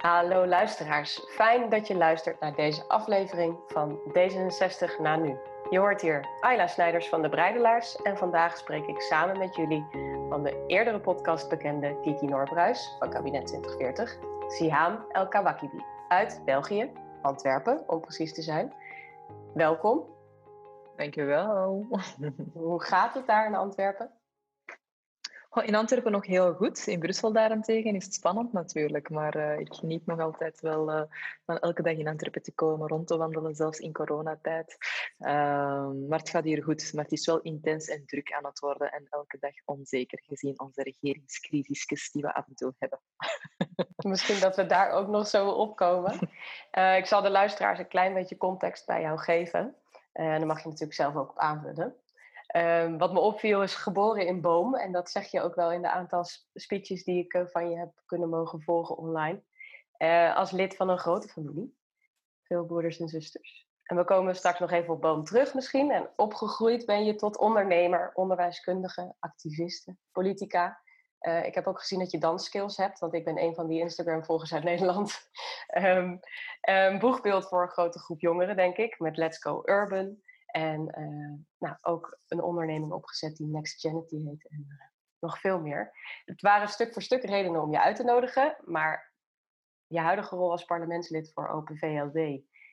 Hallo luisteraars, fijn dat je luistert naar deze aflevering van D66 na nu. Je hoort hier Ayla Snijders van de Breidelaars en vandaag spreek ik samen met jullie van de eerdere podcast bekende Kiki Noorbruis van Kabinet 2040, Siham El Kawakibi uit België, Antwerpen om precies te zijn. Welkom. Dankjewel. Hoe gaat het daar in Antwerpen? In Antwerpen nog heel goed. In Brussel daarentegen is het spannend natuurlijk. Maar uh, ik geniet nog altijd wel uh, van elke dag in Antwerpen te komen, rond te wandelen, zelfs in coronatijd. Uh, maar het gaat hier goed. Maar het is wel intens en druk aan het worden. En elke dag onzeker gezien onze regeringscrisisjes die we af en toe hebben. Misschien dat we daar ook nog zo op komen. Eh, ik zal de luisteraars een klein beetje context bij jou geven. En dan mag je natuurlijk zelf ook op aanvullen. Um, wat me opviel is geboren in Boom. En dat zeg je ook wel in de aantal speeches die ik uh, van je heb kunnen mogen volgen online. Uh, als lid van een grote familie. Veel broeders en zusters. En we komen straks nog even op Boom terug misschien. En opgegroeid ben je tot ondernemer, onderwijskundige, activiste, politica. Uh, ik heb ook gezien dat je dansskills hebt, want ik ben een van die Instagram-volgers uit Nederland. um, boegbeeld voor een grote groep jongeren, denk ik, met Let's Go Urban. En uh, nou, ook een onderneming opgezet die Next Genity heet en uh, nog veel meer. Het waren stuk voor stuk redenen om je uit te nodigen, maar je huidige rol als parlementslid voor Open VLD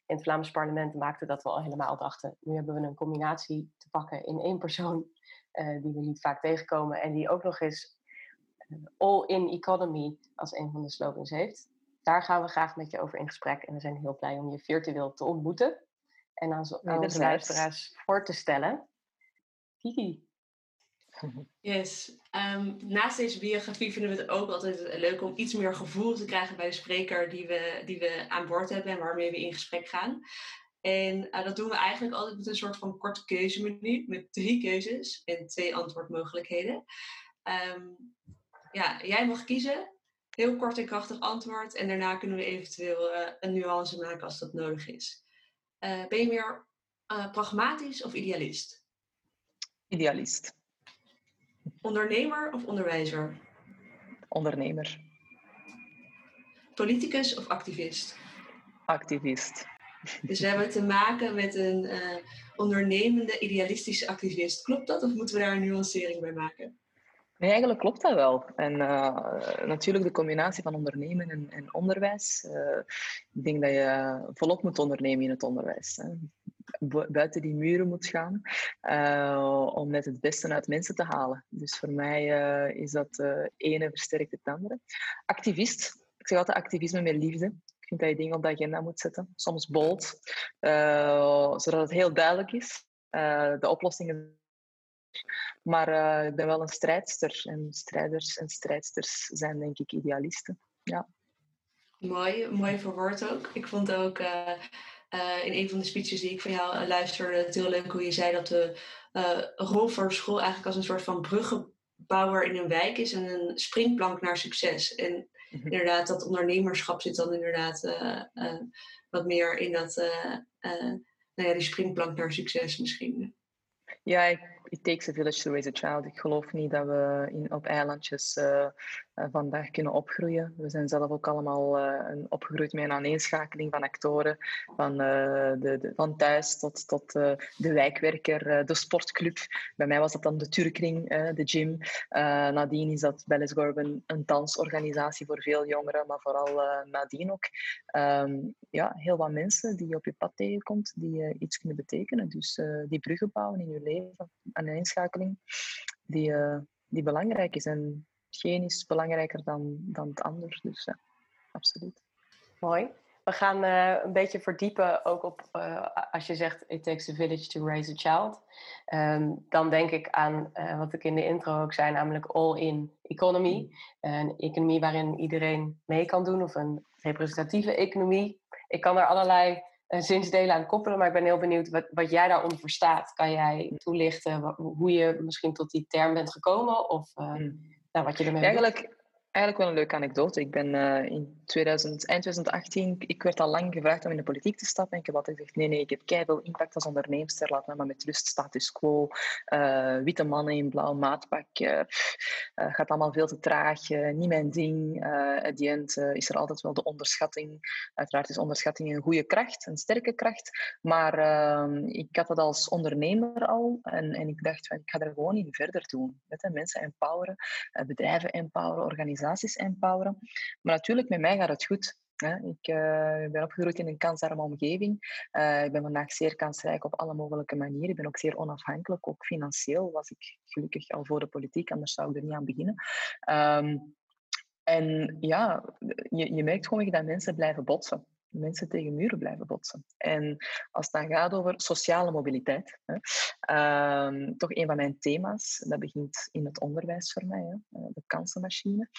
in het Vlaams parlement maakte dat we al helemaal dachten. Nu hebben we een combinatie te pakken in één persoon uh, die we niet vaak tegenkomen en die ook nog eens all-in economy als een van de slogans heeft. Daar gaan we graag met je over in gesprek en we zijn heel blij om je virtueel te ontmoeten en aan, zo, aan onze luisteraars voor te stellen. Kiki. Yes. Um, naast deze biografie vinden we het ook altijd leuk om iets meer gevoel te krijgen bij de spreker die we, die we aan boord hebben en waarmee we in gesprek gaan. En uh, dat doen we eigenlijk altijd met een soort van korte keuzemenu met drie keuzes en twee antwoordmogelijkheden. Um, ja, jij mag kiezen. Heel kort en krachtig antwoord. En daarna kunnen we eventueel uh, een nuance maken als dat nodig is. Uh, ben je meer uh, pragmatisch of idealist? Idealist. Ondernemer of onderwijzer? Ondernemer. Politicus of activist? Activist. Dus we hebben te maken met een uh, ondernemende, idealistische activist. Klopt dat of moeten we daar een nuancering bij maken? Nee, eigenlijk klopt dat wel. En uh, natuurlijk de combinatie van ondernemen en, en onderwijs. Uh, ik denk dat je volop moet ondernemen in het onderwijs. Hè. Buiten die muren moet gaan uh, om net het beste uit mensen te halen. Dus voor mij is dat ene versterkt het andere. Activist. Ik zeg altijd activisme met liefde. Ik vind dat je dingen op de agenda moet zetten. Soms bold, zodat het heel duidelijk is. de oplossingen maar uh, ik ben wel een strijdster. En strijders en strijdsters zijn denk ik idealisten. Ja. Mooi, mooi verwoord ook. Ik vond ook uh, uh, in een van de speeches die ik van jou luisterde, het heel leuk hoe je zei dat de rol voor school eigenlijk als een soort van bruggenbouwer in een wijk is en een springplank naar succes. En mm-hmm. inderdaad, dat ondernemerschap zit dan inderdaad wat meer in dat, nou ja, die springplank naar succes misschien. Ja, ik it takes a village to raise a child. Ik geloof niet dat we in, op eilandjes uh, uh, vandaag kunnen opgroeien. We zijn zelf ook allemaal uh, opgegroeid met een aaneenschakeling van actoren. Van, de, de, van thuis tot, tot de wijkwerker, de sportclub. Bij mij was dat dan de Turkring, de gym. nadien is dat Bellis Gorben een dansorganisatie voor veel jongeren, maar vooral nadien ook. Um, ja, heel wat mensen die op je pad tegenkomt, die iets kunnen betekenen. Dus die bruggen bouwen in je leven een inschakeling die, uh, die belangrijk is. En geen is belangrijker dan, dan het ander. Dus ja, absoluut. Mooi. We gaan uh, een beetje verdiepen ook op, uh, als je zegt it takes a village to raise a child. Um, dan denk ik aan wat ik in de intro ook zei, namelijk all-in economy. Een economie waarin iedereen mee kan doen of een representatieve economie. Ik kan er allerlei zinsdelen aan koppelen. Maar ik ben heel benieuwd wat, wat jij daaronder verstaat. Kan jij toelichten hoe je misschien tot die term bent gekomen? Of uh, nou, wat je ermee Eigenlijk, eigenlijk wel een leuke anekdote. Ik ben uh, in 2000, eind 2018, ik werd al lang gevraagd om in de politiek te stappen. En ik heb altijd gezegd, nee, nee, ik heb keihard impact als onderneemster. Laat me maar met rust, status quo. Uh, witte mannen in blauw maatpak. Uh, gaat allemaal veel te traag. niet mijn ding. at the end is er altijd wel de onderschatting. Uiteraard is onderschatting een goede kracht, een sterke kracht. Maar ehm, ik had dat als ondernemer al. En, en ik dacht, van, ik ga er gewoon in verder doen. Met mensen empoweren, bedrijven empoweren, organisaties empoweren. Maar natuurlijk, met mij gaat het goed. Ik uh, ben opgegroeid in een kansarme omgeving. Uh, ik ben vandaag zeer kansrijk op alle mogelijke manieren. Ik ben ook zeer onafhankelijk. Ook financieel was ik gelukkig al voor de politiek, anders zou ik er niet aan beginnen. Um, en ja, je, je merkt gewoon dat mensen blijven botsen mensen tegen muren blijven botsen. En als het dan gaat over sociale mobiliteit, hè, uh, toch een van mijn thema's, dat begint in het onderwijs voor mij, hè, de kansenmachine,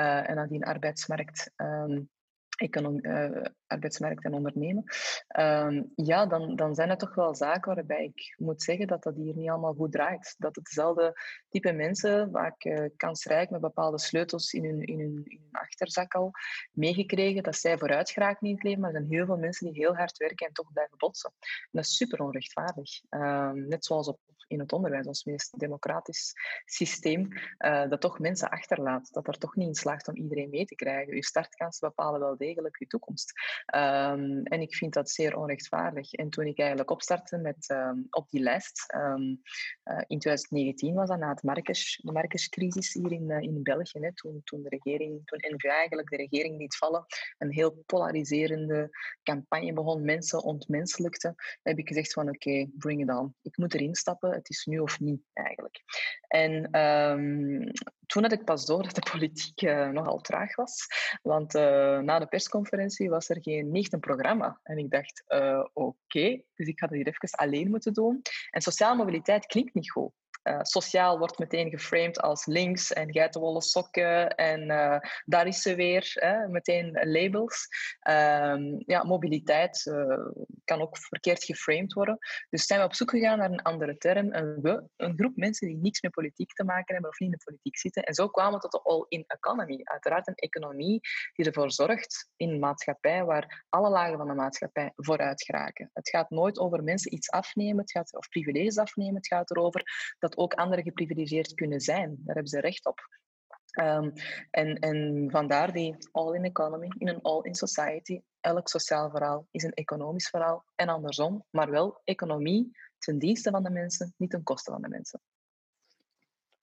uh, en nadien arbeidsmarkt. Uh, economie, uh, arbeidsmarkt en ondernemen, uh, ja, dan, dan zijn het toch wel zaken waarbij ik moet zeggen dat dat hier niet allemaal goed draait. Dat het dezelfde type mensen, vaak uh, kansrijk met bepaalde sleutels in hun, in, hun, in achterzak al meegekregen, dat zij vooruit geraken in het leven, maar er zijn heel veel mensen die heel hard werken en toch blijven botsen. En dat is super onrechtvaardig. Ehm, net zoals op in het onderwijs, ons meest democratisch systeem, uh, dat toch mensen achterlaat. Dat er toch niet in slaagt om iedereen mee te krijgen. Uw startkansen bepalen wel degelijk uw toekomst. Um, en ik vind dat zeer onrechtvaardig. En toen ik eigenlijk opstartte met, um, op die lijst, um, uh, in 2019 was dat na het Marrakesh, de hier in, uh, in België, hè, toen, toen de regering, toen NVA eigenlijk de regering liet vallen, een heel polariserende campagne begon, mensen ontmenselijkte, heb ik gezegd van oké, bring it on. Ik moet erin stappen, het is nu of niet eigenlijk. En um, toen had ik pas door dat de politiek uh, nogal traag was. Want uh, na de persconferentie was er geen niet programma. En ik dacht, uh, oké, dus ik ga dat hier even alleen moeten doen. En sociale mobiliteit klinkt niet goed. Uh, sociaal wordt meteen geframed als links en geitenwolle sokken en uh, daar is ze weer, hè, meteen labels. Um, ja, mobiliteit uh, kan ook verkeerd geframed worden. Dus zijn we op zoek gegaan naar een andere term, een we, een groep mensen die niks met politiek te maken hebben of niet in de politiek zitten. En zo kwamen we tot de all-in economy. Uiteraard een economie die ervoor zorgt in een maatschappij waar alle lagen van de maatschappij vooruit geraken. Het gaat nooit over mensen iets afnemen, het gaat, of privileges afnemen, het gaat erover dat ook anderen geprivilegeerd kunnen zijn. Daar hebben ze recht op. Um, en, en vandaar die all-in economy in een all-in society. Elk sociaal verhaal is een economisch verhaal en andersom, maar wel economie ten dienste van de mensen, niet ten koste van de mensen.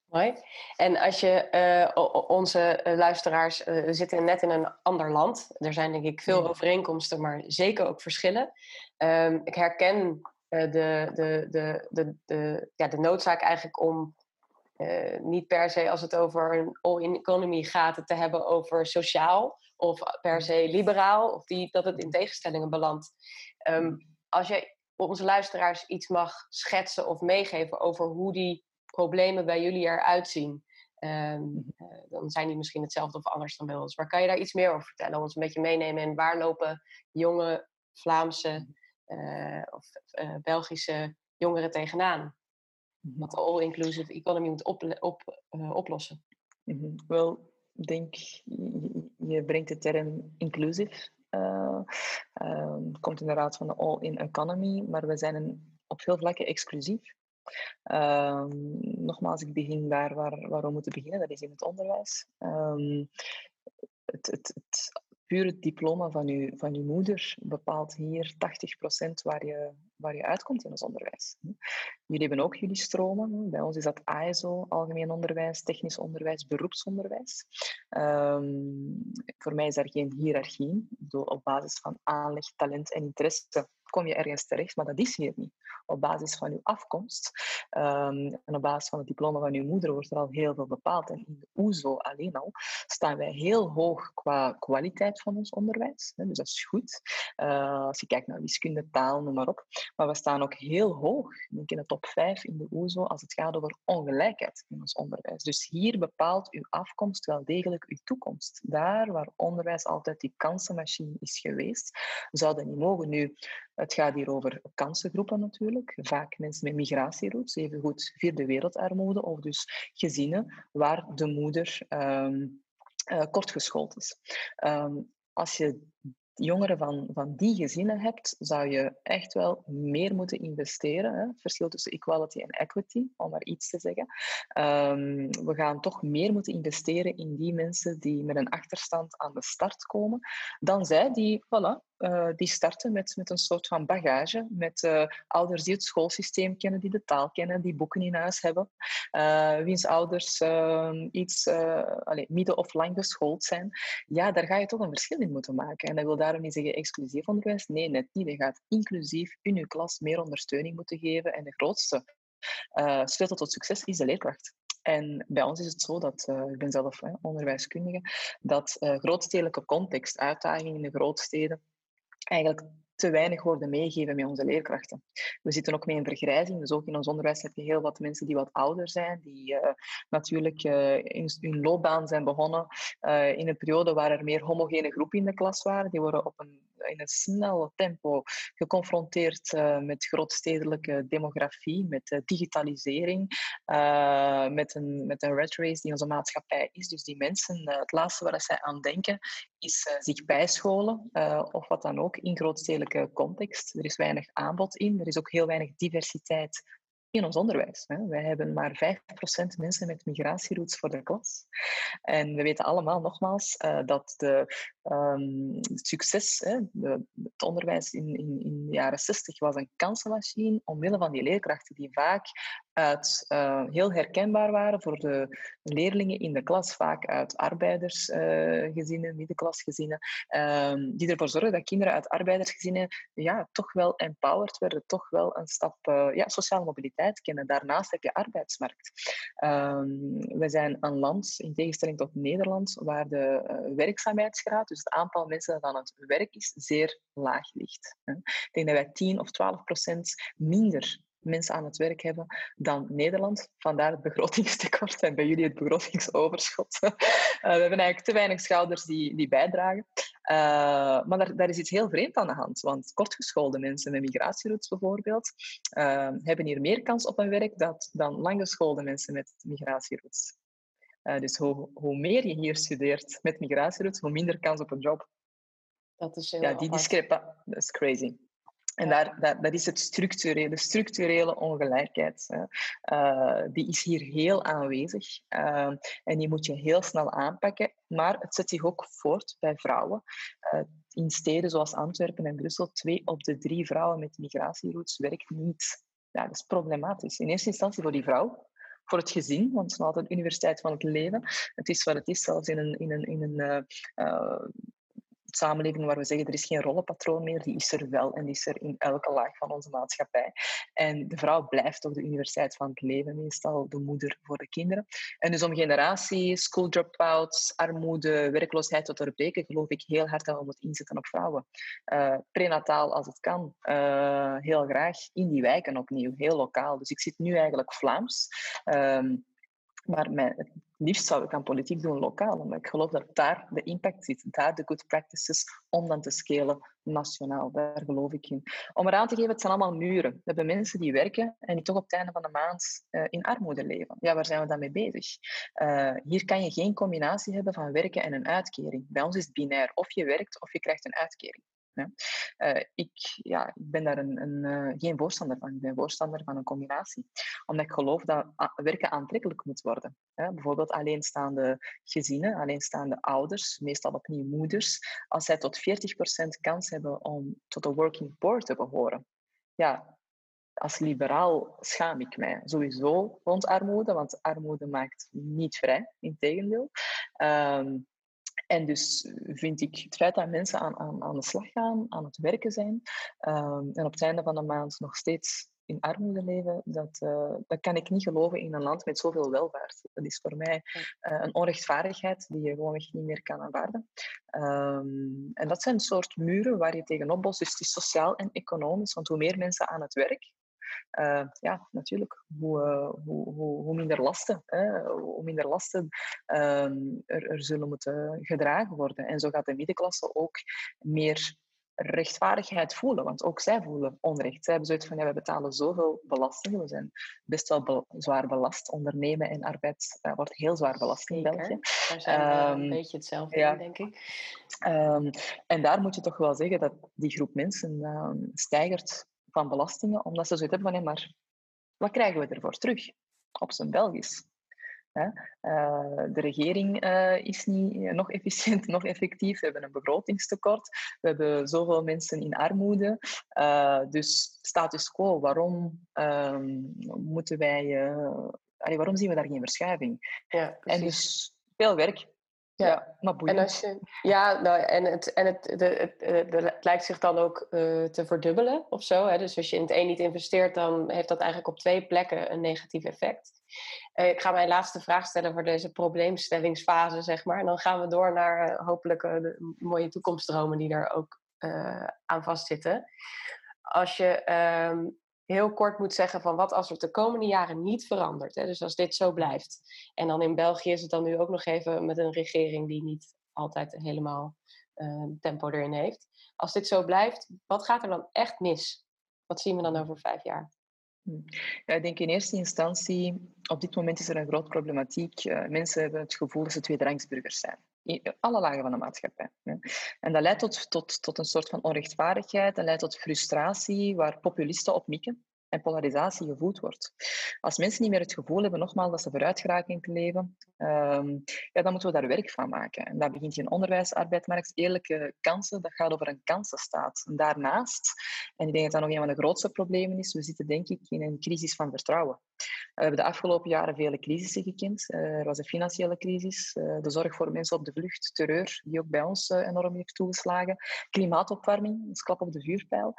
Mooi. En als je uh, onze luisteraars uh, zitten net in een ander land. Er zijn denk ik veel overeenkomsten, maar zeker ook verschillen. Um, ik herken de, de, de, de, de, ja, de noodzaak eigenlijk om uh, niet per se als het over een all-in economy gaat, het te hebben over sociaal of per se liberaal, of die, dat het in tegenstellingen belandt. Um, als je onze luisteraars iets mag schetsen of meegeven over hoe die problemen bij jullie eruit zien, um, uh, dan zijn die misschien hetzelfde of anders dan bij ons. Maar kan je daar iets meer over vertellen? Ons een beetje meenemen en waar lopen jonge Vlaamse uh, of uh, Belgische jongeren tegenaan. Mhm. Wat de all-inclusive economy moet op, op, uh, oplossen. Mm -hmm. Wel, ik denk, je brengt de term inclusive. Het komt inderdaad van de all-in economy, maar we zijn een, op veel vlakken exclusief. Um, nogmaals, ik begin daar waar, waar we moeten beginnen, dat is in het onderwijs. Um, het, het, het, puur het diploma van je, van uw moeder bepaalt hier 80% waar je, waar je uitkomt in ons onderwijs. Jullie hebben ook jullie stromen. Bij ons is dat ASO, algemeen onderwijs, technisch onderwijs, beroepsonderwijs. Um, voor mij is daar geen hiërarchie. Op basis van aanleg, talent en interesse kom je ergens terecht, maar dat is hier niet. Op basis van uw afkomst um, en op basis van het diploma van uw moeder wordt er al heel veel bepaald. En in de OESO alleen al staan wij heel hoog qua kwaliteit van ons onderwijs. Dus dat is goed. Uh, als je kijkt naar wiskunde, taal, noem maar op. Maar we staan ook heel hoog, in de top 5 in de OESO, als het gaat over ongelijkheid in ons onderwijs. Dus hier bepaalt uw afkomst wel degelijk uw toekomst. Daar waar onderwijs altijd die kansenmachine is geweest, zou dat niet mogen. Nu, het gaat hier over kansengroepen natuurlijk. Vaak mensen met migratieroutes, evengoed vierde wereldarmoede, of dus gezinnen waar de moeder um, kortgeschoold is. Ehm, als je jongeren van, van die gezinnen hebt, zou je echt wel meer moeten investeren. Hè? Verschil tussen equality en equity, om maar iets te zeggen. Um, we gaan toch meer moeten investeren in die mensen die met een achterstand aan de start komen, dan zij die, voilà, uh, die starten met, met een soort van bagage, met uh, ouders die het schoolsysteem kennen, die de taal kennen, die boeken in huis hebben, uh, wiens ouders ehm, iets allez, midden- of lang geschoold zijn. Ja, daar ga je toch een verschil in moeten maken. En dat wil daarom niet zeggen exclusief onderwijs. Nee, net niet. Je gaat inclusief in je klas meer ondersteuning moeten geven. En de grootste sleutel tot succes is de leerkracht. En bij ons is het zo dat, ik ben zelf onderwijskundige, dat uh, grootstedelijke context, uitdagingen in de grootsteden, eigenlijk te weinig worden meegegeven met onze leerkrachten. We zitten ook mee in vergrijzing, dus ook in ons onderwijs heb je heel wat mensen die wat ouder zijn, die uh, natuurlijk uh, in hun loopbaan zijn begonnen uh, in een periode waar er meer homogene groepen in de klas waren. Die worden op een, in een snel tempo geconfronteerd met grootstedelijke demografie, met digitalisering, met, een, met een red race die onze maatschappij is. Dus die mensen, het laatste waar zij aan denken, is zich bijscholen of wat dan ook in grootstedelijke context. Er is weinig aanbod in. Er is ook heel weinig diversiteit in ons onderwijs. Wij hebben maar 5% mensen met migratieroutes voor de klas. En we weten allemaal nogmaals dat de, um, het succes, hè, de, het onderwijs in, in, in de jaren 60 was een kansenmachine omwille van die leerkrachten die vaak uit, uh, heel herkenbaar waren voor de leerlingen in de klas, vaak uit arbeidersgezinnen, uh, middenklasgezinnen, um, die ervoor zorgen dat kinderen uit arbeidersgezinnen ja, toch wel empowered werden, toch wel een stap uh, ja, sociale mobiliteit kennen. Daarnaast heb je arbeidsmarkt. Um, we zijn een land, in tegenstelling tot Nederland, waar de werkzaamheidsgraad, dus het aantal mensen dat aan het werk is, zeer laag ligt. Ik denk dat wij 10 of 12 procent minder mensen aan het werk hebben dan Nederland. Vandaar het begrotingstekort en bij jullie het begrotingsoverschot. uh, we hebben eigenlijk te weinig schouders die, die bijdragen. Uh, maar daar, daar, is iets heel vreemd aan de hand. Want kortgeschoolde mensen met migratieroutes bijvoorbeeld uh, hebben hier meer kans op een werk dat, dan langgeschoolde mensen met migratieroutes. Dus hoe, hoe meer je hier studeert met migratieroutes, hoe minder kans op een job. Dat is heel ja, die discrepantie, dat is crazy. En daar, daar, dat is het structurele, de structurele ongelijkheid. Uh, die is hier heel aanwezig uh, en die moet je heel snel aanpakken. Maar het zet zich ook voort bij vrouwen. Uh, in steden zoals Antwerpen en Brussel, twee op de drie vrouwen met migratieroutes werkt niet. Ja, dat is problematisch. In eerste instantie voor die vrouw, voor het gezin, want het is altijd universiteit van het leven. Het is wat het is, zelfs in een, in een, in een uh, samenleving waar we zeggen er is geen rollenpatroon meer, die is er wel en die is er in elke laag van onze maatschappij. En de vrouw blijft toch de universiteit van het leven, meestal de moeder voor de kinderen. En dus om generatie, school dropouts, armoede, werkloosheid te doorbreken, geloof ik heel hard dat we moeten inzetten op vrouwen. Uh, prenataal als het kan, uh, heel graag in die wijken opnieuw, heel lokaal. Dus ik zit nu eigenlijk Vlaams. Um, maar het liefst zou ik aan politiek doen lokaal, omdat ik geloof dat daar de impact zit, daar de good practices, om dan te scalen nationaal. Daar geloof ik in. Om eraan te geven, het zijn allemaal muren. We hebben mensen die werken en die toch op het einde van de maand uh, in armoede leven. Ja, waar zijn we dan mee bezig? Uh, hier kan je geen combinatie hebben van werken en een uitkering. Bij ons is het binair. Of je werkt of je krijgt een uitkering. Uh, ik, ja, ik ben daar een, een, uh, geen voorstander van. Ik ben voorstander van een combinatie. Omdat ik geloof dat werken aantrekkelijk moet worden. Bijvoorbeeld alleenstaande gezinnen, alleenstaande ouders, meestal opnieuw moeders, als zij tot 40% kans hebben om tot de working poor te behoren. Ja, als liberaal schaam ik mij sowieso rond armoede, want armoede maakt niet vrij, in tegendeel. Um, en dus vind ik het feit dat mensen aan, aan, aan de slag gaan, aan het werken zijn um, en op het einde van de maand nog steeds in armoede leven, dat, uh, dat kan ik niet geloven in een land met zoveel welvaart. Dat is voor mij uh, een onrechtvaardigheid die je gewoon niet meer kan aanvaarden. Um, en dat zijn een soort muren waar je tegenop botst. Dus het is sociaal en economisch, want hoe meer mensen aan het werk, uh, ja, natuurlijk, hoe, uh, hoe, hoe, hoe, minder lasten, hè, hoe minder lasten um, er, er, zullen moeten gedragen worden. En zo gaat de middenklasse ook meer rechtvaardigheid voelen, want ook zij voelen onrecht. Zij hebben zoiets van, ja, we betalen zoveel belastingen, we zijn best wel zwaar belast. Ondernemen en arbeid uh, wordt heel zwaar belast in België. Daar zijn we um, een beetje hetzelfde in, denk ik. Um, en daar moet je toch wel zeggen dat die groep mensen um, stijgt van belastingen, omdat ze zoiets hebben van, ja, maar wat krijgen we ervoor terug? Op zijn Belgisch. Uh, de regering uh, is niet eh, nog efficiënt, nog effectief. We hebben een begrotingstekort. We hebben zoveel mensen in armoede. Uh, dus status quo, waarom ehm, moeten wij... Allee, waarom zien we daar geen verschuiving? Ja, en dus veel werk. Ja, maar boeiend. En als je, ja, nou, en, het, en het, de, het, het lijkt zich dan ook uh, te verdubbelen of zo. Hè? Dus als je in het een niet investeert, dan heeft dat eigenlijk op twee plekken een negatief effect. Uh, ik ga mijn laatste vraag stellen voor deze probleemstellingsfase, zeg maar. En dan gaan we door naar uh, hopelijk de mooie toekomstdromen die er ook aan vastzitten. Als je ehm, heel kort moet zeggen van wat als het de komende jaren niet verandert. Hè? Dus als dit zo blijft. En dan in België is het dan nu ook nog even met een regering die niet altijd helemaal uh, tempo erin heeft. Als dit zo blijft, wat gaat er dan echt mis? Wat zien we dan over vijf jaar? Hm. Ja, ik denk in eerste instantie, op dit moment is er een groot problematiek. Uh, mensen hebben het gevoel dat ze tweederangsburgers zijn in alle lagen van de maatschappij. En dat leidt tot, tot, tot een soort van onrechtvaardigheid, dat leidt tot frustratie, waar populisten op mikken en polarisatie gevoed wordt. Als mensen niet meer het gevoel hebben, nogmaals, dat ze vooruit geraken in het leven, um, ja, dan moeten we daar werk van maken. En dat begint in onderwijs, arbeidsmarkt, eerlijke kansen, dat gaat over een kansenstaat. En daarnaast, en ik denk dat dat nog een van de grootste problemen is, we zitten denk ik in een crisis van vertrouwen. We hebben de afgelopen jaren vele crisissen gekend. Eh, er was een financiële crisis, eh, de zorg voor mensen op de vlucht, terreur, die ook bij ons eh, enorm heeft toegeslagen, klimaatopwarming, een klap op de vuurpijl.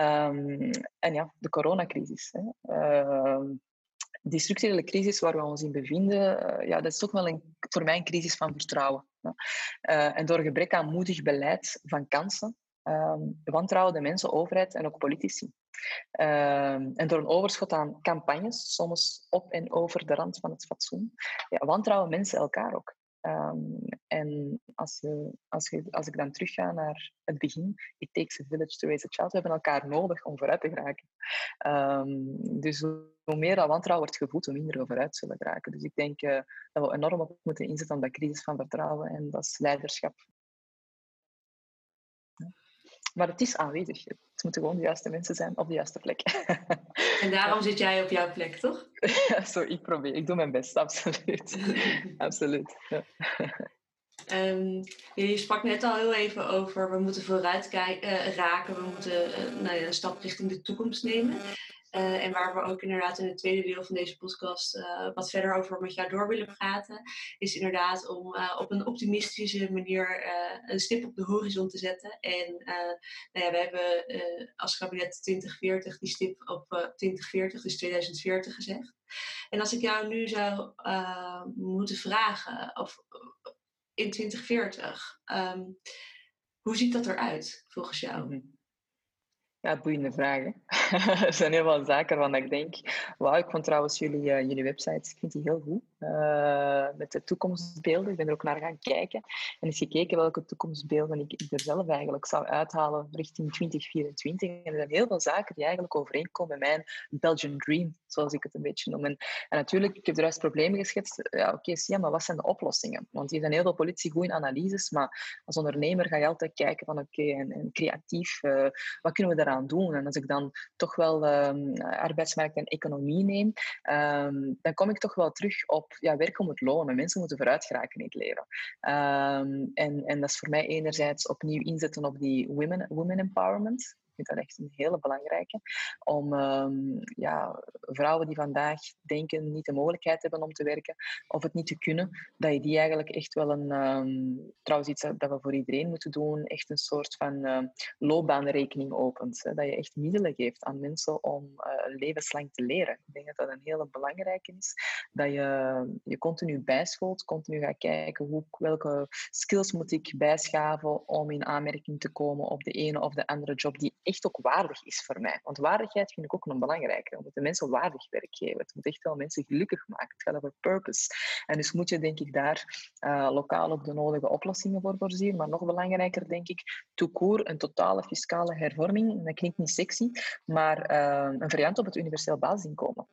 Um, en ja, de coronacrisis. Uh, die structurele crisis waar we ons in bevinden, ja, dat is toch wel een, voor mij een crisis van vertrouwen. En door gebrek aan moedig beleid van kansen, um, wantrouwen de mensen, overheid en ook politici. Uh, en door een overschot aan campagnes, soms op en over de rand van het fatsoen, ja, wantrouwen mensen elkaar ook. Um, en als, je, als, je, als ik dan terugga naar het begin, it takes a village to raise a child, we hebben elkaar nodig om vooruit te geraken. Um, dus hoe meer dat wantrouwen wordt gevoed, hoe minder we vooruit zullen geraken. Dus ik denk uh, dat we enorm op moeten inzetten op dat crisis van vertrouwen en dat is leiderschap. Maar het is aanwezig. Het moeten gewoon de juiste mensen zijn op de juiste plek. En daarom zit jij op jouw plek, toch? Ja, zo, ik probeer. Ik doe mijn best, absoluut. absoluut. Ja. Um, je sprak net al heel even over, we moeten vooruit kijken, uh, raken, we moeten uh, nou ja, een stap richting de toekomst nemen. Uh, en waar we ook inderdaad in het tweede deel van deze podcast uh, wat verder over met jou door willen praten, is inderdaad om uh, op een optimistische manier een stip op de horizon te zetten. En nou ja, we hebben als kabinet 2040 die stip op 2040, dus 2040 gezegd. En als ik jou nu zou moeten vragen, of in 2040, um, ehm, hoe ziet dat eruit volgens jou? -hmm. Ja, boeiende vragen. er zijn heel veel zaken waarvan ik denk. Wauw, ik vond trouwens jullie, uh, jullie website, ik vind die heel goed. Uh, met de toekomstbeelden. Ik ben er ook naar gaan kijken. En eens gekeken welke toekomstbeelden ik, er zelf eigenlijk zou uithalen richting 2024. En er zijn heel veel zaken die eigenlijk overeenkomen met mijn Belgian Dream, zoals ik het een beetje noem. En, natuurlijk, ik heb er juist problemen geschetst. Ja, oké, okay, maar wat zijn de oplossingen? Want hier zijn heel veel politie goed in analyses, maar als ondernemer ga je altijd kijken van oké, en, creatief, uh, wat kunnen we daaraan doen. En als ik dan toch wel um, arbeidsmarkt en economie neem, um, dan kom ik toch wel terug op ja, werk om het lonen. Mensen moeten vooruit geraken in het leven. Um, en, en dat is voor mij enerzijds opnieuw inzetten op die women, women empowerment. Ik vind dat echt een hele belangrijke. Om um, ja, vrouwen die vandaag denken niet de mogelijkheid hebben om te werken of het niet te kunnen, dat je die eigenlijk echt wel een, um, trouwens iets dat we voor iedereen moeten doen, echt een soort van uh, loopbaanrekening opent. Hè? Dat je echt middelen geeft aan mensen om uh, levenslang te leren. Ik denk dat dat een hele belangrijke is. Dat je je continu bijscholt, continu gaat kijken hoe, welke skills moet ik bijschaven om in aanmerking te komen op de ene of de andere job die echt ook waardig is voor mij. Want waardigheid vind ik ook een belangrijke. We moeten mensen waardig werk geven. Het moet echt wel mensen gelukkig maken. Het gaat over purpose. En dus moet je denk ik daar uh, lokaal ook de nodige oplossingen voor voorzien. Maar nog belangrijker denk ik, toekoer een totale fiscale hervorming. Dat klinkt niet sexy, maar uh, een variant op het universeel basisinkomen.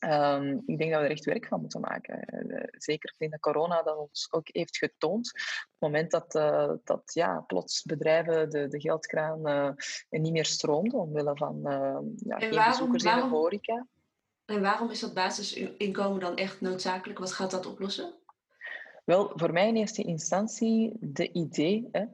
Um, ik denk dat we er echt werk van moeten maken. Uh, zeker in de corona dat ons ook heeft getoond. Op het moment dat, uh, dat ja, plots bedrijven de, de geldkraan uh, niet meer stroomden omwille van ja, geen waarom, bezoekers waarom, in de horeca. En waarom is dat basisinkomen dan echt noodzakelijk? Wat gaat dat oplossen? Wel, voor mij in eerste instantie de idee hè,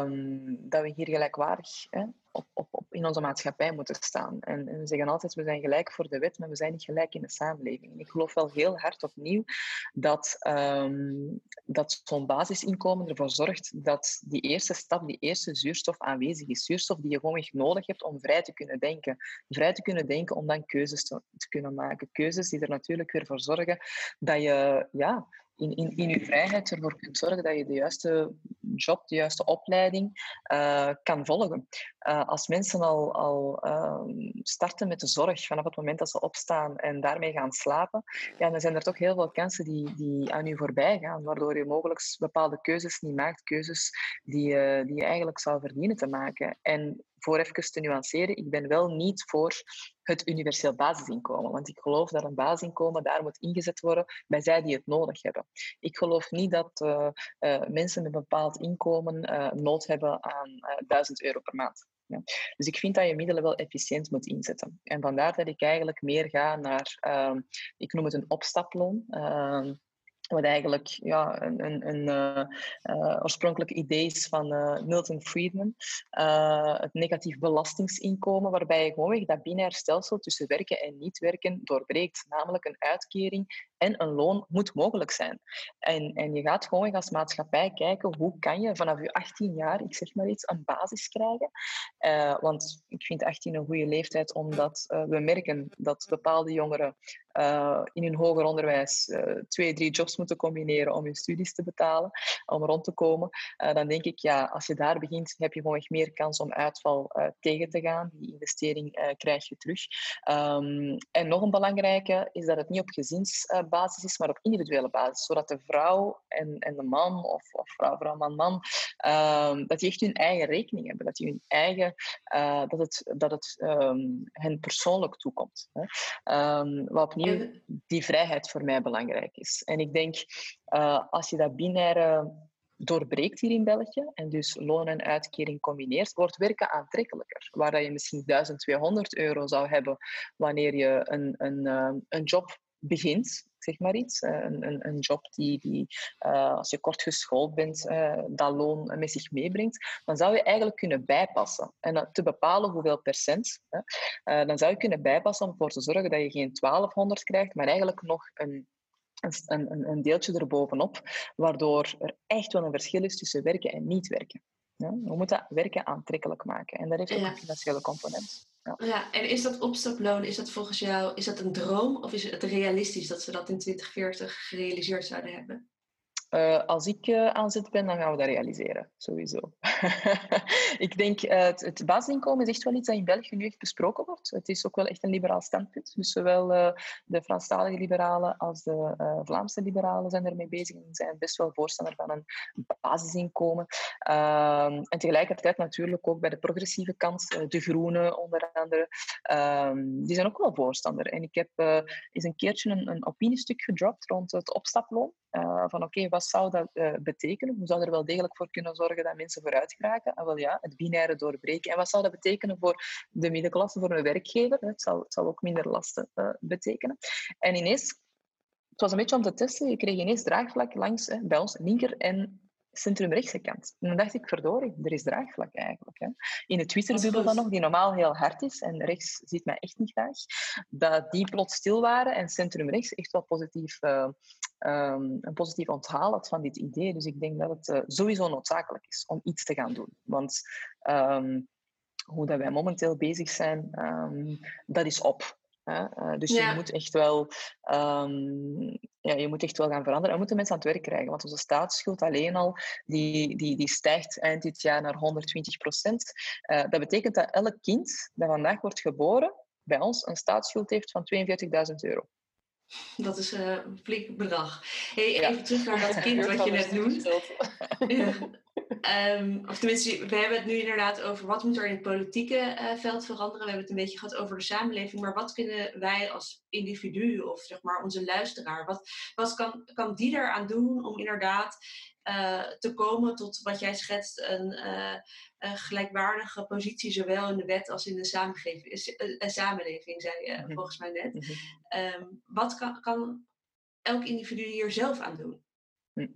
um, dat we hier gelijkwaardig hè, op, in onze maatschappij moeten staan. En, en, we zeggen altijd, we zijn gelijk voor de wet, maar we zijn niet gelijk in de samenleving. En ik geloof wel heel hard opnieuw dat, um, dat zo'n basisinkomen ervoor zorgt dat die eerste stap, die eerste zuurstof aanwezig is. Zuurstof die je gewoon echt nodig hebt om vrij te kunnen denken. Vrij te kunnen denken om dan keuzes te kunnen maken. Keuzes die er natuurlijk weer voor zorgen dat je ja, in, in, in je vrijheid ervoor kunt zorgen dat je de juiste job, de juiste opleiding uh, kan volgen. Uh, als mensen al, al uh, starten met de zorg vanaf het moment dat ze opstaan en daarmee gaan slapen, ja, dan zijn er toch heel veel kansen die, die aan je voorbij gaan, waardoor je mogelijk bepaalde keuzes niet maakt, keuzes die, die je eigenlijk zou verdienen te maken. En voor even te nuanceren, ik ben wel niet voor het universeel basisinkomen. Want ik geloof dat een basisinkomen daar moet ingezet worden bij zij die het nodig hebben. Ik geloof niet dat uh, uh, mensen met een bepaald inkomen uh, nood hebben aan 1000 euro per maand. Ja. Dus ik vind dat je middelen wel efficiënt moet inzetten. En vandaar dat ik eigenlijk meer ga naar, ehm, ik noem het een opstaploon. Wat eigenlijk ja, een, een, een uh, oorspronkelijk idee is van uh, Milton Friedman. het negatief belastingsinkomen, waarbij je gewoonweg dat binair stelsel tussen werken en niet werken doorbreekt. Namelijk een uitkering en een loon moet mogelijk zijn. En, en je gaat gewoon als maatschappij kijken hoe kan je vanaf je 18 jaar, ik zeg maar iets, een basis krijgen. Want ik vind 18 een goede leeftijd, omdat we merken dat bepaalde jongeren uh, in hun hoger onderwijs twee, drie jobs moeten combineren om hun studies te betalen, om rond te komen. dan denk ik, ja, als je daar begint, heb je gewoon echt meer kans om uitval tegen te gaan. Die investering krijg je terug. Um, en nog een belangrijke is dat het niet op gezins basis is, maar op individuele basis. Zodat de vrouw en, en de man, of, of vrouw, vrouw, man, man, um, dat die echt hun eigen rekening hebben. Dat die hun eigen, dat het, dat het um, hen persoonlijk toekomt. Hè. Wat opnieuw die vrijheid voor mij belangrijk is. En ik denk, uh, als je dat binaire doorbreekt hier in België en dus loon en uitkering combineert, wordt werken aantrekkelijker. Waar je misschien 1200 euro zou hebben wanneer je een, een, een job begint, zeg maar iets. Eh, een, een, een job die, die uh, als je kort geschoold bent, uh, dat loon met zich meebrengt, dan zou je eigenlijk kunnen bijpassen. En te bepalen hoeveel procent, dan zou je kunnen bijpassen om ervoor te zorgen dat je geen 1200 krijgt, maar eigenlijk nog een een, een, een deeltje erbovenop, waardoor er echt wel een verschil is tussen werken en niet werken. Ja, we moeten werken aantrekkelijk maken en dat heeft ook ja. een financiële component. Ja. en is dat opstaploon, is dat volgens jou is dat een droom of is het realistisch dat ze dat in 2040 gerealiseerd zouden hebben? Uh, als ik uh, aan zet ben, dan gaan we dat realiseren, sowieso. ik denk, uh, het, basisinkomen is echt wel iets dat in België nu echt besproken wordt. Het is ook wel echt een liberaal standpunt. Dus zowel de Franstalige liberalen als de Vlaamse liberalen zijn ermee bezig en zijn best wel voorstander van een basisinkomen. Ehm, en tegelijkertijd natuurlijk ook bij de progressieve kant, de Groenen onder andere, ehm, die zijn ook wel voorstander. En ik heb eens een keertje een, een opiniestuk gedropt rond het opstaploon. van oké, wat zou dat uh, betekenen? Hoe zou er wel degelijk voor kunnen zorgen dat mensen vooruit geraken? En wel ja, het binaire doorbreken. En wat zou dat betekenen voor de middenklasse, voor een werkgever? Het zou, het zou ook minder lasten uh, betekenen. En ineens, het was een beetje om te testen, je kreeg ineens draagvlak langs bij ons linker en centrumrechtse kant. En dan dacht ik, verdorie, er is draagvlak eigenlijk. Hè. In de Twitter-bubbel dan nog, die normaal heel hard is, en rechts ziet mij echt niet graag, dat die plots stil waren en centrumrechts echt wel positief, uh, um, een positief onthaal had van dit idee. Dus ik denk dat het uh, sowieso noodzakelijk is om iets te gaan doen. Want um, hoe dat wij momenteel bezig zijn, um, dat is op. Hè? Uh, dus je moet echt wel um, ja, je moet echt wel gaan veranderen. En we moeten mensen aan het werk krijgen, want onze staatsschuld alleen al, die, die, die stijgt eind dit jaar naar 120 procent. Uh, dat betekent dat elk kind dat vandaag wordt geboren, bij ons een staatsschuld heeft van 42.000 euro. Dat is uh, een flink bedrag. Hey, even terug naar dat kind wat je net noemt. ja. Um, of tenminste, we hebben het nu inderdaad over wat moet er in het politieke uh, veld veranderen. We hebben het een beetje gehad over de samenleving. Maar wat kunnen wij als individu of zeg maar onze luisteraar, wat, wat kan, kan die eraan doen om inderdaad uh, te komen tot wat jij schetst, een, uh, een, gelijkwaardige positie, zowel in de wet als in de samenleving, zei je mm volgens mij net. Mm um, wat kan, kan elk individu hier zelf aan doen? Hm.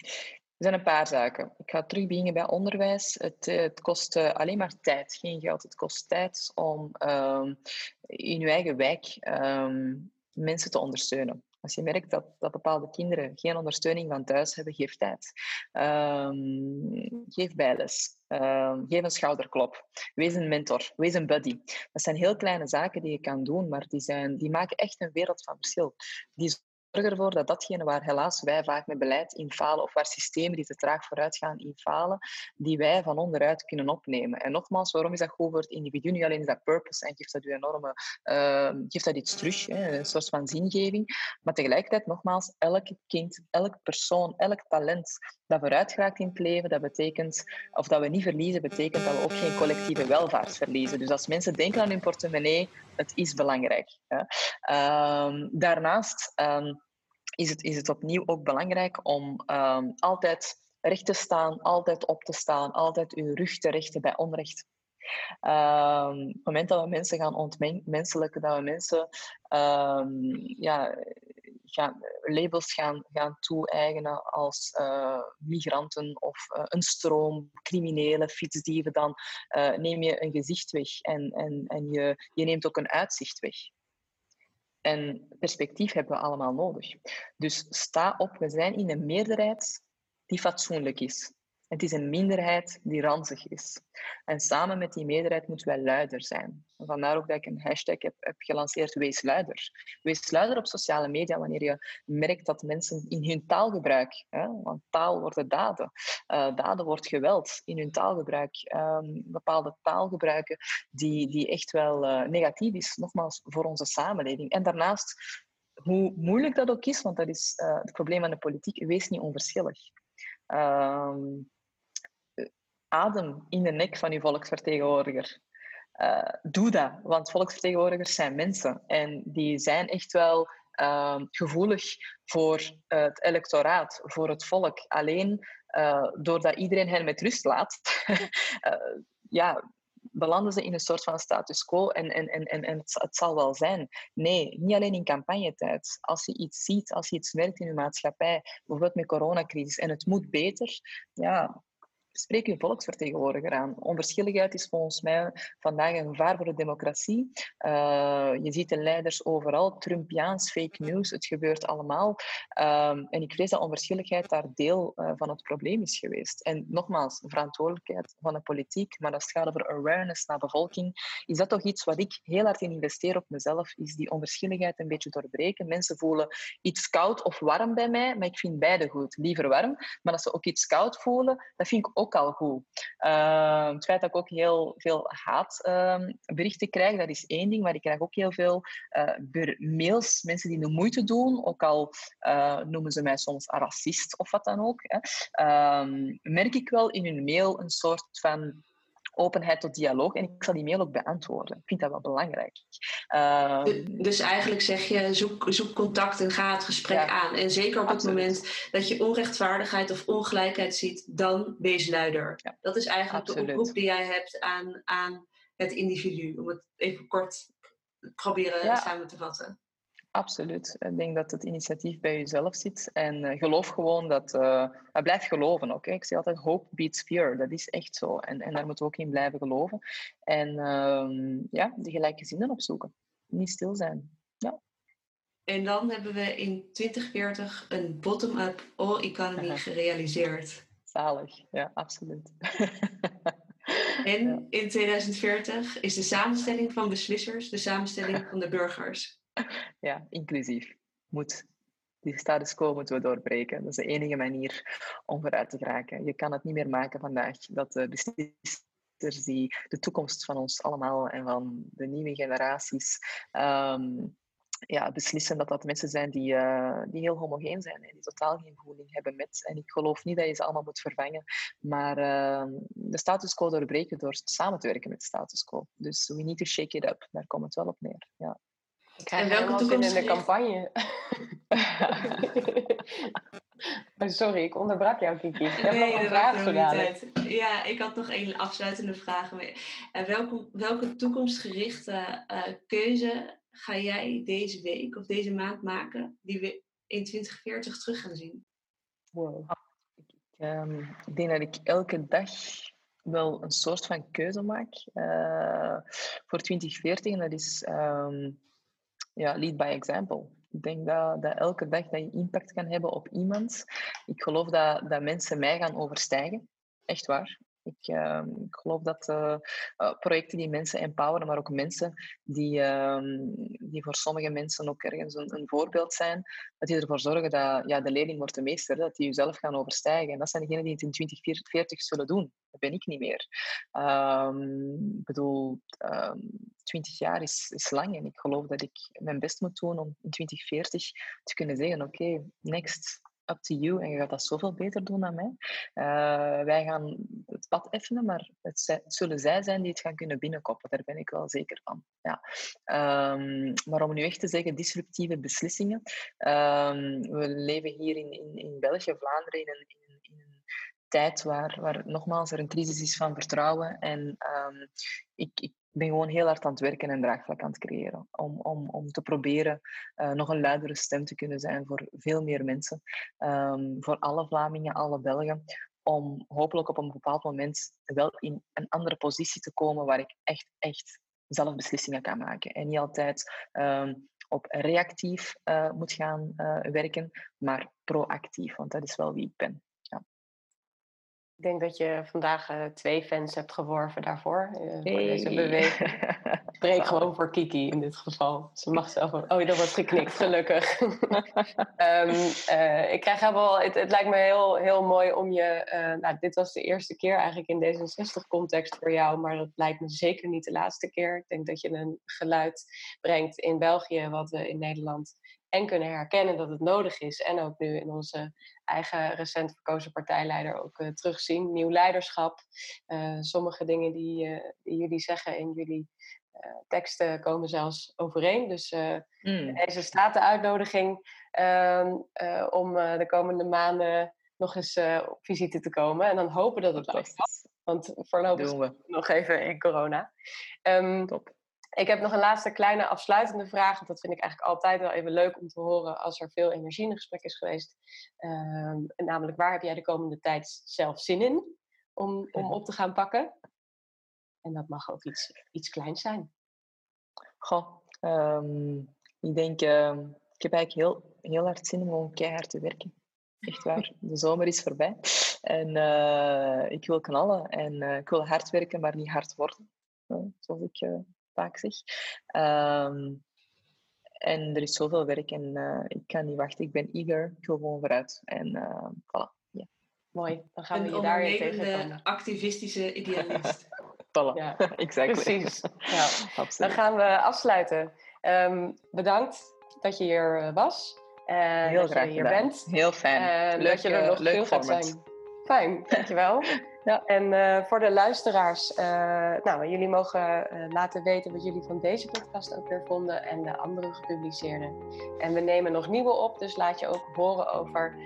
Er zijn een paar zaken. Ik ga terug beginnen bij onderwijs. Het, eh, het kost uh, alleen maar tijd, geen geld. Het kost tijd om uh, in je eigen wijk um, mensen te ondersteunen. Als je merkt dat, dat bepaalde kinderen geen ondersteuning van thuis hebben, geef tijd. Um, geef bijles. Um, geef een schouderklop. Wees een mentor. Wees een buddy. Dat zijn heel kleine zaken die je kan doen, maar die, zijn, die maken echt een wereld van verschil. Die zorg ervoor dat datgene waar helaas wij vaak met beleid in falen, of waar systemen die te traag vooruit gaan in falen, die wij van onderuit kunnen opnemen. En nogmaals, waarom is dat goed voor het individu? Niet alleen is dat purpose en geeft dat u enorme, uh, geeft dat iets terug, hè, een soort van zingeving, maar tegelijkertijd, nogmaals, elk kind, elk persoon, elk talent dat vooruit geraakt in het leven, dat betekent, of dat we niet verliezen, betekent dat we ook geen collectieve welvaart verliezen. Dus als mensen denken aan hun portemonnee, het is belangrijk. Hè. Um, daarnaast um, is, het, is het opnieuw ook belangrijk om um, altijd recht te staan, altijd op te staan, altijd uw rug te richten bij onrecht. Um, op het moment dat we mensen gaan ontmenselijken, dat we mensen um, ja, gaan, labels gaan, gaan toe-eigenen als uh, migranten of uh, een stroom, criminelen, fietsdieven, dan uh, neem je een gezicht weg en, en, en je, je neemt ook een uitzicht weg. En perspectief hebben we allemaal nodig. Dus sta op, we zijn in een meerderheid die fatsoenlijk is. Het is een minderheid die ranzig is. En samen met die meerderheid moeten wij luider zijn. Vandaar ook dat ik een hashtag heb, heb gelanceerd, wees luider. Wees luider op sociale media wanneer je merkt dat mensen in hun taalgebruik, hè, want taal worden daden, uh, daden wordt geweld, in hun taalgebruik, um, bepaalde taalgebruiken die, die echt wel uh, negatief is, nogmaals, voor onze samenleving. En daarnaast, hoe moeilijk dat ook is, want dat is uh, het probleem aan de politiek, wees niet onverschillig. Um, adem in de nek van je volksvertegenwoordiger. Uh, doe dat, want volksvertegenwoordigers zijn mensen en die zijn echt wel uh, gevoelig voor het electoraat, voor het volk. Alleen uh, doordat iedereen hen met rust laat, uh, ja, belanden ze in een soort van status quo en, en, en, en, het, zal wel zijn. Nee, niet alleen in campagnetijd. Als je iets ziet, als je iets merkt in je maatschappij, bijvoorbeeld met coronacrisis, en het moet beter, ja, spreek uw volksvertegenwoordiger aan. Onverschilligheid is volgens mij vandaag een gevaar voor de democratie. Uh, je ziet de leiders overal, Trumpiaans, fake news, het gebeurt allemaal. Um, en ik vrees dat onverschilligheid daar deel uh, van het probleem is geweest. En nogmaals, verantwoordelijkheid van de politiek, maar als het gaat over awareness naar bevolking, is dat toch iets wat ik heel hard in investeer op mezelf, is die onverschilligheid een beetje doorbreken. Mensen voelen iets koud of warm bij mij, maar ik vind beide goed. Liever warm, maar als ze ook iets koud voelen, dat vind ik ook ook al goed. Uh, het feit dat ik ook heel veel haatberichten uh, krijg, dat is één ding, maar ik krijg ook heel veel uh, mails, mensen die de moeite doen, ook al eh, noemen ze mij soms racist of wat dan ook. Hè. Ehm, merk ik wel in hun mail een soort van openheid tot dialoog. En ik zal die mail ook beantwoorden. Ik vind dat wel belangrijk. Uh, dus eigenlijk zeg je, zoek, zoek contact en ga het gesprek aan. En zeker op absoluut. het moment dat je onrechtvaardigheid of ongelijkheid ziet, dan wees luider. Ja. Dat is eigenlijk absoluut. de oproep die jij hebt aan, aan het individu. Om het even kort proberen ja. samen te vatten. Absoluut. Ik denk dat het initiatief bij jezelf zit. En uh, geloof gewoon dat... Uh, blijf geloven ook. Hè. Ik zeg altijd, hope beats fear. Dat is echt zo. En, en daar moeten we ook in blijven geloven. En uh, ja, de gelijke opzoeken. Niet stil zijn. Ja. En dan hebben we in 2040 een bottom-up all-economy gerealiseerd. Zalig. Ja, absoluut. en in 2040 is de samenstelling van beslissers de samenstelling van de burgers. Ja, inclusief. Moet. Die status quo moeten we doorbreken. Dat is de enige manier om vooruit te geraken. Je kan het niet meer maken vandaag dat de beslissers die de toekomst van ons allemaal en van de nieuwe generaties um, ja, beslissen dat dat mensen zijn die, uh, die heel homogeen zijn en die totaal geen voeling hebben met. En ik geloof niet dat je ze allemaal moet vervangen, maar uh, de status quo doorbreken door samen te werken met de status quo. Dus we need to shake it up. Daar komt het wel op neer. Ja. En welke toekomst in de campagne? sorry, ik onderbrak jou, Kiki. Ik heb nee, nog een vraag gedaan. Ja, ik had nog één afsluitende vraag. Uh, welke, welke toekomstgerichte uh, keuze ga jij deze week of deze maand maken die we in 2040 terug gaan zien? Wow. Ik, um, ik denk dat ik elke dag wel een soort van keuze maak uh, voor 2040. En dat is um, ja, lead by example. Ik denk dat, dat elke dag dat je impact kan hebben op iemand. Ik geloof dat, dat mensen mij gaan overstijgen. Echt waar. Ik, uh, ik geloof dat uh, projecten die mensen empoweren, maar ook mensen die, uh, die voor sommige mensen ook ergens een, een, voorbeeld zijn, dat die ervoor zorgen dat ja, de leerling wordt de meester, dat die jezelf gaan overstijgen. En dat zijn degenen die het in 2040 zullen doen. Dat ben ik niet meer. Um, ik bedoel, 20 ehm, jaar is, lang en ik geloof dat ik mijn best moet doen om in 2040 te kunnen zeggen, oké, next, up to you en je gaat dat zoveel beter doen dan mij. Uh, wij gaan het pad effenen, maar het, zullen zij zijn die het gaan kunnen binnenkoppen. Daar ben ik wel zeker van. Ja. Um, maar om nu echt te zeggen, disruptieve beslissingen. Um, we leven hier in, in, in België, Vlaanderen, in een, in, een tijd waar, waar nogmaals er een crisis is van vertrouwen. En um, ik, ik ben gewoon heel hard aan het werken en draagvlak aan het creëren. Om, om, om te proberen uh, nog een luidere stem te kunnen zijn voor veel meer mensen. Um, voor alle Vlamingen, alle Belgen. Om hopelijk op een bepaald moment wel in een andere positie te komen waar ik echt, echt zelf beslissingen kan maken. En niet altijd um, op reactief uh, moet gaan uh, werken, maar proactief. Want dat is wel wie ik ben. Ik denk dat je vandaag uh, twee fans hebt geworven daarvoor. Uh, hey. Voor deze beweging. Ik spreek gewoon voor Kiki in dit geval. Ze mag zelf. Oh, dat wordt geknikt, gelukkig. um, uh, ik krijg helemaal. Het, het, lijkt me heel, heel mooi om je. nou, dit was de eerste keer eigenlijk in D66-context voor jou, maar dat lijkt me zeker niet de laatste keer. Ik denk dat je een geluid brengt in België, wat we in Nederland en kunnen herkennen dat het nodig is. En ook nu in onze eigen recent verkozen partijleider ook uh, terugzien. Nieuw leiderschap. Uh, sommige dingen die, uh, die, jullie zeggen in jullie teksten komen zelfs overeen. Dus mm. deze staat de uitnodiging ehm, om de komende maanden nog eens op visite te komen. En dan hopen dat het lukt. Want voorlopig nog even in corona. Um, Top. Ik heb nog een laatste kleine afsluitende vraag. Want dat vind ik eigenlijk altijd wel even leuk om te horen als er veel energie in gesprek is geweest. Uh, namelijk, waar heb jij de komende tijd zelf zin in om, om op te gaan pakken? En dat mag ook iets, iets kleins zijn. Goh, um, ik denk, uh, ik heb eigenlijk heel, heel hard zin om keihard te werken. Echt waar. De zomer is voorbij. En uh, ik wil knallen. En uh, ik wil hard werken, maar niet hard worden. zoals ik vaak zeg. Um, en er is zoveel werk en uh, ik kan niet wachten. Ik ben eager. Ik wil gewoon vooruit. En uh, voilà. Yeah. Mooi. Dan gaan we je daar weer tegenkomen. activistische idealist. voilà. Ja, exactly. Precies. Ja. Dan gaan we afsluiten. Um, bedankt dat je hier eh, was. Uh, Heel dat graag je hier bent. Heel fijn. leuk, dat je er nog leuk veel gaat zijn. Fijn, dankjewel. Ja. En uh, voor de luisteraars, uh, nou, jullie mogen uh, laten weten wat jullie van deze podcast ook weer vonden en de andere gepubliceerde. En we nemen nog nieuwe op, dus laat je ook horen over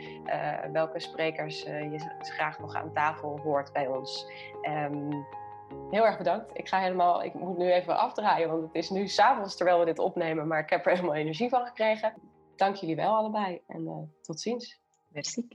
welke sprekers je graag nog aan tafel hoort bij ons. Um, heel erg bedankt. Ik ga helemaal, ik moet nu even afdraaien, want het is nu s'avonds terwijl we dit opnemen, maar ik heb er helemaal energie van gekregen. Dank jullie wel allebei en tot ziens. Merci.